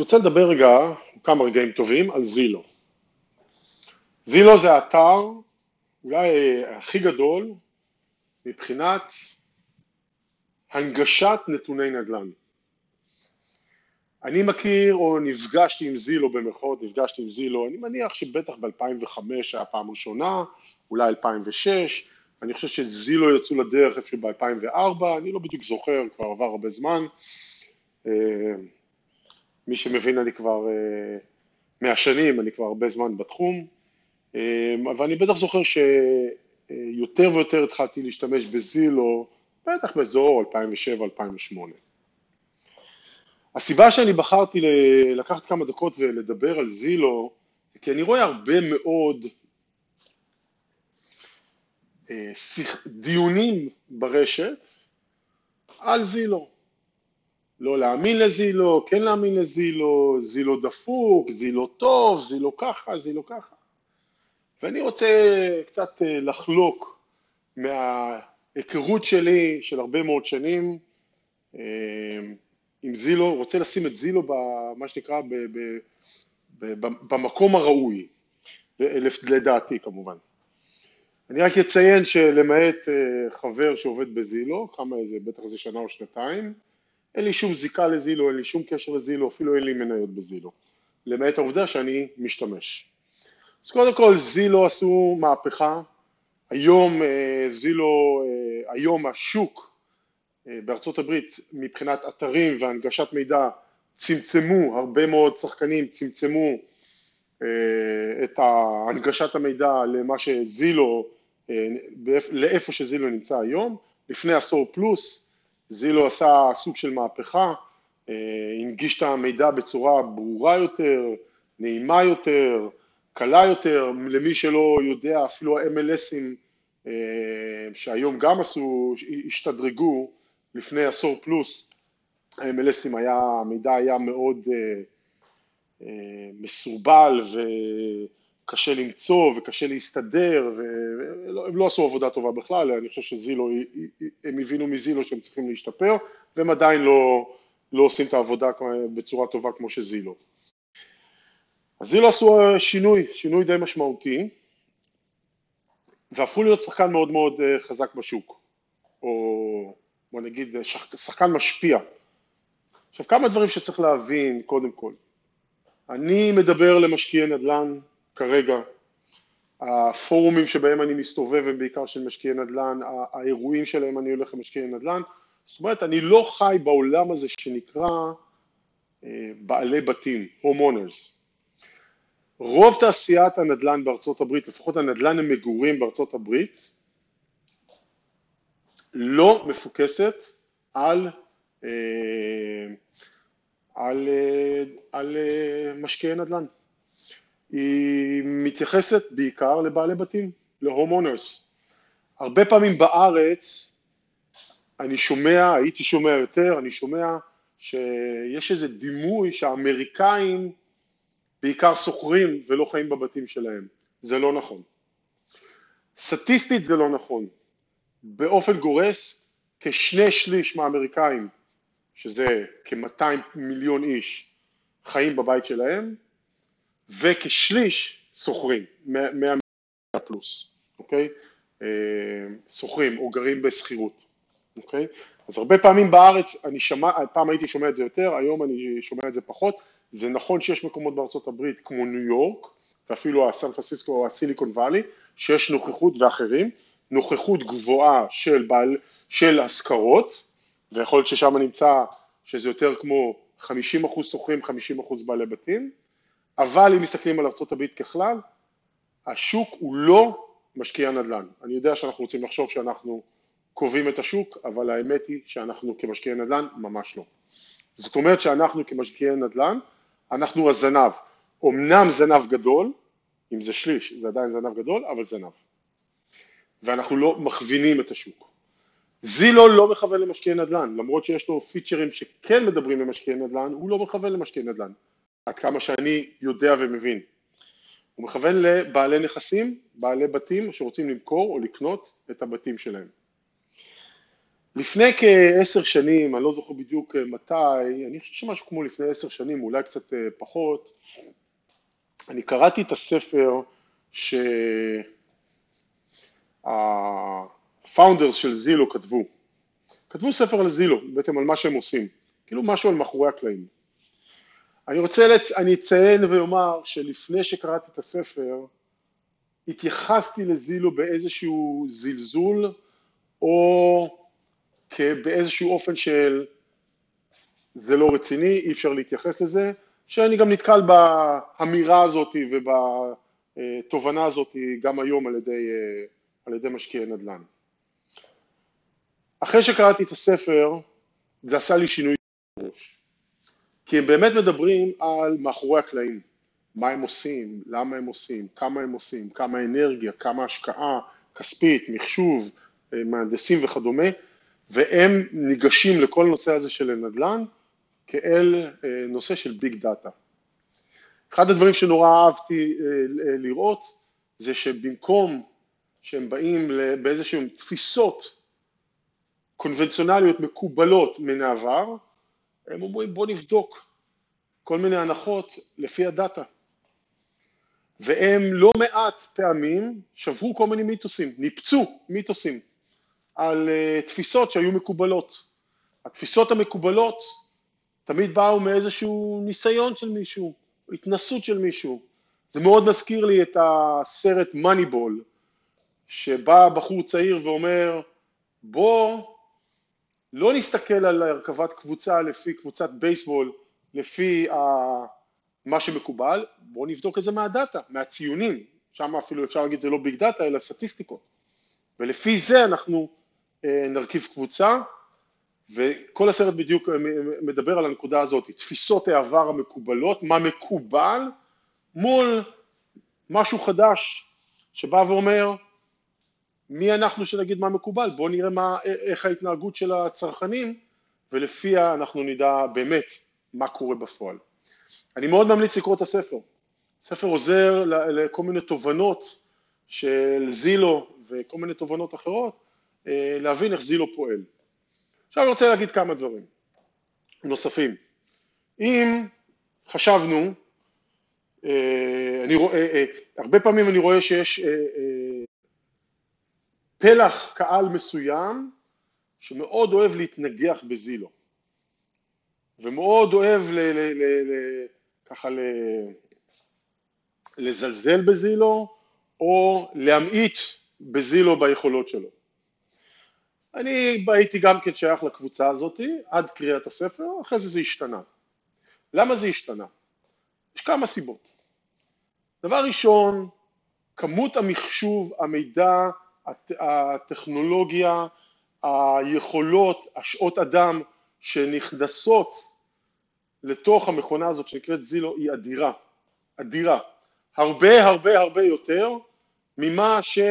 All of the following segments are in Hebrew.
אני רוצה לדבר רגע, כמה רגעים טובים, על זילו. זילו זה האתר אולי הכי גדול מבחינת הנגשת נתוני נדל"ן. אני מכיר או נפגשתי עם זילו במרכאות, נפגשתי עם זילו, אני מניח שבטח ב-2005 היה פעם ראשונה, אולי 2006, אני חושב שזילו יצאו לדרך איפשהו ב-2004, אני לא בדיוק זוכר, כבר עבר הרבה זמן. מי שמבין אני כבר אה, מהשנים, אני כבר הרבה זמן בתחום, אה, אבל אני בטח זוכר שיותר ויותר התחלתי להשתמש בזילו, בטח באזור 2007-2008. הסיבה שאני בחרתי לקחת כמה דקות ולדבר על זילו, כי אני רואה הרבה מאוד אה, דיונים ברשת על זילו. לא להאמין לזילו, כן להאמין לזילו, זילו דפוק, זילו טוב, זילו ככה, זילו ככה. ואני רוצה קצת אה, לחלוק מההיכרות שלי של הרבה מאוד שנים אה, עם זילו, רוצה לשים את זילו במה שנקרא ב, ב, ב, במקום הראוי, לדעתי כמובן. אני רק אציין שלמעט אה, חבר שעובד בזילו, כמה איזה, בטח איזה שנה או שנתיים, אין לי שום זיקה לזילו, אין לי שום קשר לזילו, אפילו אין לי מניות בזילו, למעט העובדה שאני משתמש. אז קודם כל זילו עשו מהפכה, היום אה, זילו, אה, היום השוק בארצות הברית מבחינת אתרים והנגשת מידע צמצמו, הרבה מאוד שחקנים צמצמו את הנגשת המידע למה שזילו לאיפה שזילו נמצא היום, לפני עשור פלוס זילו עשה סוג של מהפכה, אה, הנגיש את המידע בצורה ברורה יותר, נעימה יותר, קלה יותר, למי שלא יודע אפילו ה-MLSים אה, שהיום גם עשו, השתדרגו לפני עשור פלוס, ה-MLSים היה, המידע היה מאוד אה, מסורבל ו... קשה למצוא וקשה להסתדר, והם לא עשו עבודה טובה בכלל, אני חושב שזילו, הם הבינו מזילו שהם צריכים להשתפר, והם עדיין לא, לא עושים את העבודה בצורה טובה כמו שזילו. אז זילו עשו שינוי, שינוי די משמעותי, והפכו להיות שחקן מאוד מאוד אה, חזק בשוק, או בוא נגיד שחקן משפיע. עכשיו כמה דברים שצריך להבין קודם כל, אני מדבר למשקיעי נדל"ן כרגע. הפורומים שבהם אני מסתובב הם בעיקר של משקיעי נדל"ן, האירועים שלהם אני הולך למשקיעי נדל"ן, זאת אומרת אני לא חי בעולם הזה שנקרא אה, בעלי בתים, homeowners. רוב תעשיית הנדל"ן בארצות הברית, לפחות הנדל"ן המגורים בארצות הברית, לא מפוקסת על, אה, על, אה, על, על משקיעי נדל"ן. היא מתייחסת בעיקר לבעלי בתים, להומונרס. הרבה פעמים בארץ אני שומע, הייתי שומע יותר, אני שומע שיש איזה דימוי שהאמריקאים בעיקר שוכרים ולא חיים בבתים שלהם. זה לא נכון. סטטיסטית זה לא נכון. באופן גורס, כשני שליש מהאמריקאים, שזה כ-200 מיליון איש, חיים בבית שלהם, וכשליש שוכרים, 100 פלוס, אוקיי? אה, שוכרים או גרים בשכירות, אוקיי? אז הרבה פעמים בארץ, אני שמע, פעם הייתי שומע את זה יותר, היום אני שומע את זה פחות, זה נכון שיש מקומות בארצות הברית כמו ניו יורק, ואפילו הסן פרנסיסקו או הסיליקון וואלי, שיש נוכחות ואחרים, נוכחות גבוהה של, בעל, של השכרות, ויכול להיות ששם נמצא שזה יותר כמו 50% שוכרים, 50% בעלי בתים, אבל אם מסתכלים על ארה"ב ככלל, השוק הוא לא משקיע נדל"ן. אני יודע שאנחנו רוצים לחשוב שאנחנו קובעים את השוק, אבל האמת היא שאנחנו כמשקיעי נדל"ן ממש לא. זאת אומרת שאנחנו כמשקיעי נדל"ן, אנחנו הזנב. אמנם זנב גדול, אם זה שליש זה עדיין זנב גדול, אבל זנב. ואנחנו לא מכווינים את השוק. זילו לא מכוון למשקיעי נדל"ן, למרות שיש לו פיצ'רים שכן מדברים למשקיעי נדל"ן, הוא לא מכוון למשקיעי נדל"ן. עד כמה שאני יודע ומבין. הוא מכוון לבעלי נכסים, בעלי בתים שרוצים למכור או לקנות את הבתים שלהם. לפני כעשר שנים, אני לא זוכר בדיוק מתי, אני חושב שמשהו כמו לפני עשר שנים, אולי קצת פחות, אני קראתי את הספר שהפאונדרס של זילו כתבו. כתבו ספר על זילו, בעצם על מה שהם עושים, כאילו משהו על מאחורי הקלעים. אני רוצה, אני אציין ואומר שלפני שקראתי את הספר, התייחסתי לזילו באיזשהו זלזול, או באיזשהו אופן של זה לא רציני, אי אפשר להתייחס לזה, שאני גם נתקל באמירה הזאת ובתובנה הזאת גם היום על ידי, על ידי משקיעי נדל"ן. אחרי שקראתי את הספר, זה עשה לי שינוי בראש. כי הם באמת מדברים על מאחורי הקלעים, מה הם עושים, למה הם עושים, כמה הם עושים, כמה אנרגיה, כמה השקעה? כספית, מחשוב, מהנדסים וכדומה, והם ניגשים לכל הנושא הזה של נדל"ן כאל אה, נושא של ביג דאטה. אחד הדברים שנורא אהבתי אה, לראות זה שבמקום שהם באים באיזשהן תפיסות קונבנציונליות מקובלות מן העבר, הם אומרים בוא נבדוק כל מיני הנחות לפי הדאטה. והם לא מעט פעמים שברו כל מיני מיתוסים, ניפצו מיתוסים על uh, תפיסות שהיו מקובלות. התפיסות המקובלות תמיד באו מאיזשהו ניסיון של מישהו, התנסות של מישהו. זה מאוד מזכיר לי את הסרט מאניבול, שבא בחור צעיר ואומר, בוא לא נסתכל על הרכבת קבוצה לפי קבוצת בייסבול, לפי ה... מה שמקובל, בואו נבדוק את זה מהדאטה, מהציונים, שם אפילו אפשר להגיד זה לא ביג דאטה אלא סטטיסטיקות, ולפי זה אנחנו אה, נרכיב קבוצה, וכל הסרט בדיוק אה, מדבר על הנקודה הזאת, תפיסות העבר המקובלות, מה מקובל, מול משהו חדש שבא ואומר מי אנחנו שנגיד מה מקובל, בואו נראה מה, איך ההתנהגות של הצרכנים ולפיה אנחנו נדע באמת מה קורה בפועל. אני מאוד ממליץ לקרוא את הספר, הספר עוזר לכל מיני תובנות של זילו וכל מיני תובנות אחרות אה, להבין איך זילו פועל. עכשיו אני רוצה להגיד כמה דברים נוספים. אם חשבנו, אה, אני רואה, אה, הרבה פעמים אני רואה שיש פלח קהל מסוים שמאוד אוהב להתנגח בזילו ומאוד אוהב ל, ל, ל, ל, ככה ל, לזלזל בזילו או להמעיט בזילו ביכולות שלו. אני הייתי גם כן שייך לקבוצה הזאת עד קריאת הספר, אחרי זה זה השתנה. למה זה השתנה? יש כמה סיבות. דבר ראשון, כמות המחשוב, המידע, הטכנולוגיה, היכולות, השעות אדם שנכנסות לתוך המכונה הזאת שנקראת זילו היא אדירה, אדירה, הרבה הרבה הרבה יותר ממה שבן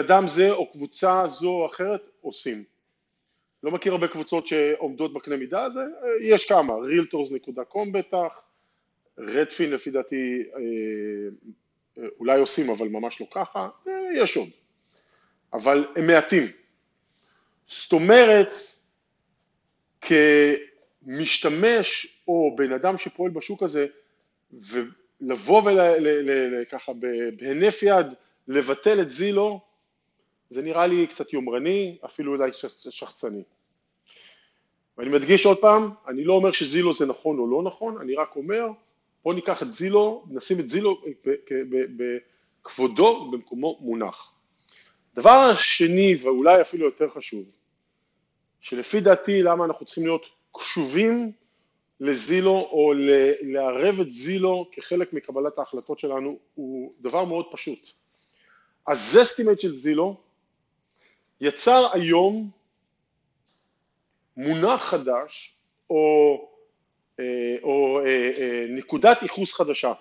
אדם זה או קבוצה זו או אחרת עושים. לא מכיר הרבה קבוצות שעומדות בקנה מידה הזה, יש כמה, realtors.com בטח, רדפין לפי דעתי אה, אולי עושים אבל ממש לא ככה, יש עוד, אבל הם מעטים. זאת אומרת, כמשתמש או בן אדם שפועל בשוק הזה, ולבוא וככה בהינף יד לבטל את זילו, זה נראה לי קצת יומרני, אפילו אולי שחצני. ואני מדגיש עוד פעם, אני לא אומר שזילו זה נכון או לא נכון, אני רק אומר בואו ניקח את זילו, נשים את זילו בכבודו במקומו מונח. דבר שני ואולי אפילו יותר חשוב, שלפי דעתי למה אנחנו צריכים להיות קשובים לזילו או לערב את זילו כחלק מקבלת ההחלטות שלנו הוא דבר מאוד פשוט. הזסטימט של זילו יצר היום מונח חדש או או אה, אה, נקודת ייחוס חדשה.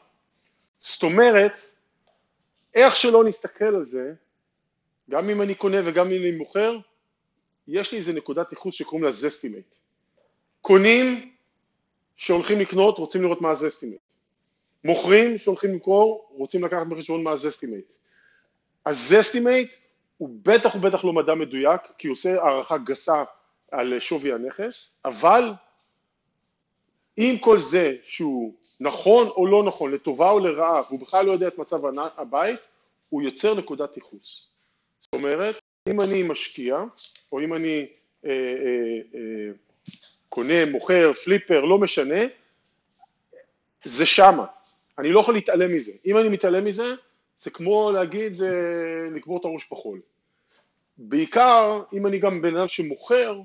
זאת אומרת, איך שלא נסתכל על זה, גם אם אני קונה וגם אם אני מוכר, יש לי איזה נקודת ייחוס שקוראים לה זסטימט. קונים שהולכים לקנות רוצים לראות מה הזסטימט. מוכרים שהולכים למכור רוצים לקחת בחשבון מה הזסטימט. הזסטימט הוא בטח ובטח לא מדע מדויק, כי הוא עושה הערכה גסה על שווי הנכס, אבל עם כל זה שהוא נכון או לא נכון, לטובה או לרעה, והוא בכלל לא יודע את מצב הבית, הוא יוצר נקודת ייחוס. זאת אומרת, אם אני משקיע, או אם אני אה, אה, אה, קונה, מוכר, פליפר, לא משנה, זה שמה. אני לא יכול להתעלם מזה. אם אני מתעלם מזה, זה כמו להגיד, אה, לקבור את הראש בחול. בעיקר, אם אני גם בן אדם שמוכר,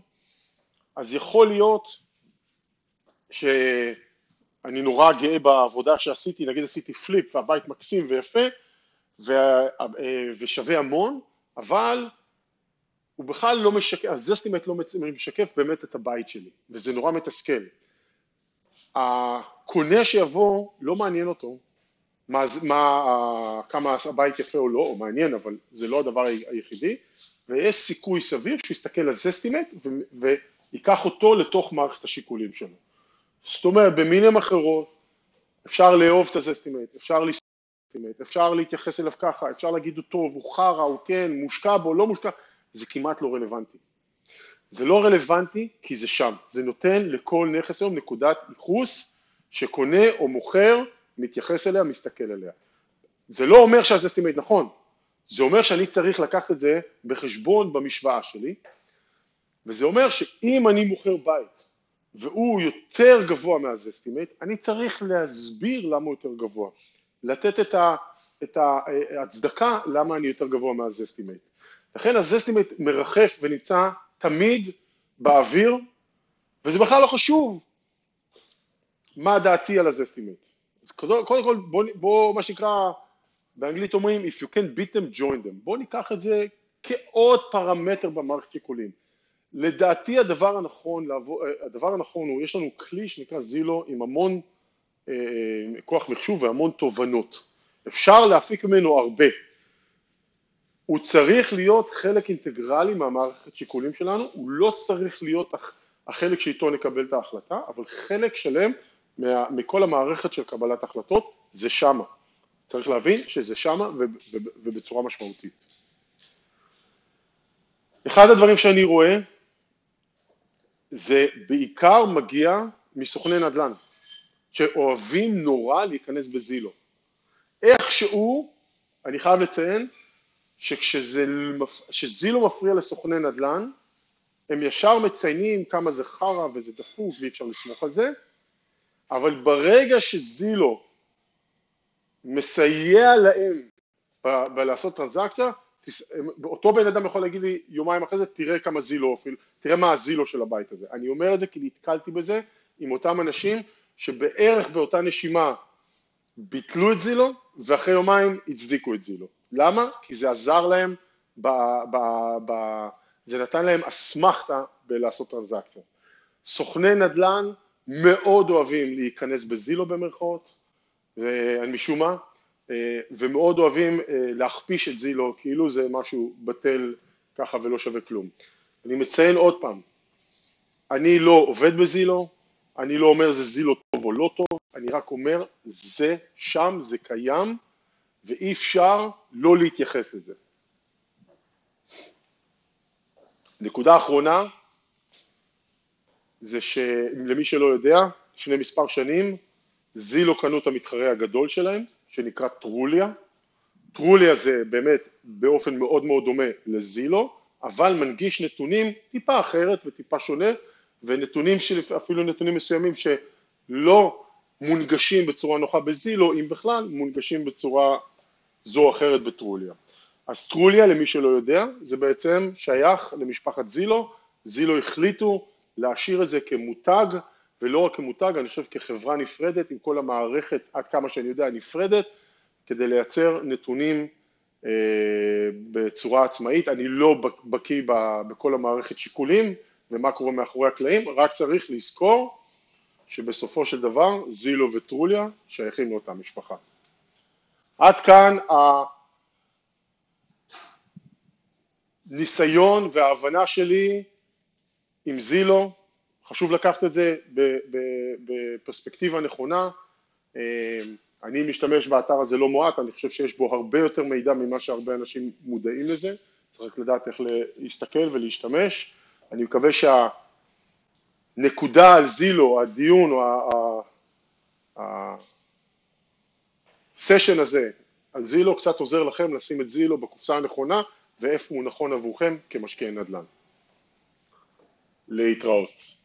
אז יכול להיות שאני נורא גאה בעבודה שעשיתי, נגיד עשיתי פליפ והבית מקסים ויפה אה, ושווה המון, אבל הוא בכלל לא משקף, הזסטימט לא משקף באמת את הבית שלי, וזה נורא מתסכל. הקונה שיבוא, לא מעניין אותו מה, מה, כמה הבית יפה או לא, או מעניין, אבל זה לא הדבר היחידי, ויש סיכוי סביר שהוא יסתכל על זסטימט ויקח אותו לתוך מערכת השיקולים שלו. זאת אומרת, במילים אחרות, אפשר לאהוב את הזסטימט, אפשר להסתכל, אפשר להתייחס אליו ככה, אפשר להגיד הוא טוב, הוא חרא, הוא כן, מושקע בו, לא מושקע, זה כמעט לא רלוונטי. זה לא רלוונטי כי זה שם, זה נותן לכל נכס היום נקודת ייחוס שקונה או מוכר, מתייחס אליה, מסתכל עליה. זה לא אומר שהזסטימט נכון, זה אומר שאני צריך לקחת את זה בחשבון במשוואה שלי, וזה אומר שאם אני מוכר בית והוא יותר גבוה מהזסטימט, אני צריך להסביר למה הוא יותר גבוה, לתת את, ה, את ההצדקה למה אני יותר גבוה מהזסטימט. לכן הזסטימט מרחף ונמצא תמיד באוויר, וזה בכלל לא חשוב מה דעתי על הזסטימט. אז קודם כל בוא, בוא מה שנקרא, באנגלית אומרים If you can beat them, join them. בוא ניקח את זה כעוד פרמטר במערכת שיקולים. לדעתי הדבר הנכון, הדבר הנכון הוא, יש לנו כלי שנקרא זילו עם המון אה, כוח מחשוב והמון תובנות. אפשר להפיק ממנו הרבה. הוא צריך להיות חלק אינטגרלי מהמערכת שיקולים שלנו, הוא לא צריך להיות החלק שאיתו נקבל את ההחלטה, אבל חלק שלם מה, מכל המערכת של קבלת החלטות זה שמה. צריך להבין שזה שמה ובצורה משמעותית. אחד הדברים שאני רואה זה בעיקר מגיע מסוכני נדל"ן, שאוהבים נורא להיכנס בזילו. איכשהו, אני חייב לציין, שכשזילו מפריע לסוכני נדל"ן, הם ישר מציינים כמה זה חרא וזה דפוק ואי אפשר לסמוך על זה, אבל ברגע שזילו מסייע להם בלעשות טרנזקציה, אותו בן אדם יכול להגיד לי יומיים אחרי זה, תראה כמה זילו, אפילו, תראה מה הזילו של הבית הזה. אני אומר את זה כי נתקלתי בזה עם אותם אנשים שבערך באותה נשימה ביטלו את זילו ואחרי יומיים הצדיקו את זילו. למה? כי זה עזר להם, ב, ב, ב, זה נתן להם אסמכתה בלעשות טרנזקציה. סוכני נדל"ן מאוד אוהבים להיכנס בזילו במרכאות, משום מה, ומאוד אוהבים אה, להכפיש את זילו כאילו זה משהו בטל ככה ולא שווה כלום. אני מציין עוד פעם, אני לא עובד בזילו, אני לא אומר זה זילו טוב או לא טוב, אני רק אומר זה שם, זה קיים ואי אפשר לא להתייחס לזה. נקודה אחרונה זה שלמי שלא יודע, לפני מספר שנים זילו קנו את המתחרה הגדול שלהם שנקרא טרוליה, טרוליה זה באמת באופן מאוד מאוד דומה לזילו, אבל מנגיש נתונים טיפה אחרת וטיפה שונה ונתונים של אפילו נתונים מסוימים שלא מונגשים בצורה נוחה בזילו, אם בכלל, מונגשים בצורה זו או אחרת בטרוליה. אז טרוליה, למי שלא יודע, זה בעצם שייך למשפחת זילו, זילו החליטו להשאיר את זה כמותג, ולא רק כמותג, אני חושב כחברה נפרדת, עם כל המערכת, עד כמה שאני יודע, נפרדת, כדי לייצר נתונים אה, בצורה עצמאית. אני לא בקיא בכל המערכת שיקולים ומה קורה מאחורי הקלעים, רק צריך לזכור שבסופו של דבר זילו וטרוליה שייכים לאותה משפחה. עד כאן הניסיון וההבנה שלי עם זילו, חשוב לקחת את זה בפרספקטיבה נכונה, אני משתמש באתר הזה לא מועט, אני חושב שיש בו הרבה יותר מידע ממה שהרבה אנשים מודעים לזה, צריך לדעת איך להסתכל ולהשתמש. אני מקווה שהנקודה על זילו, הדיון או הסשן הזה על זילו קצת עוזר לכם לשים את זילו בקופסה הנכונה ואיפה הוא נכון עבורכם כמשקיעי נדל"ן. להתראות.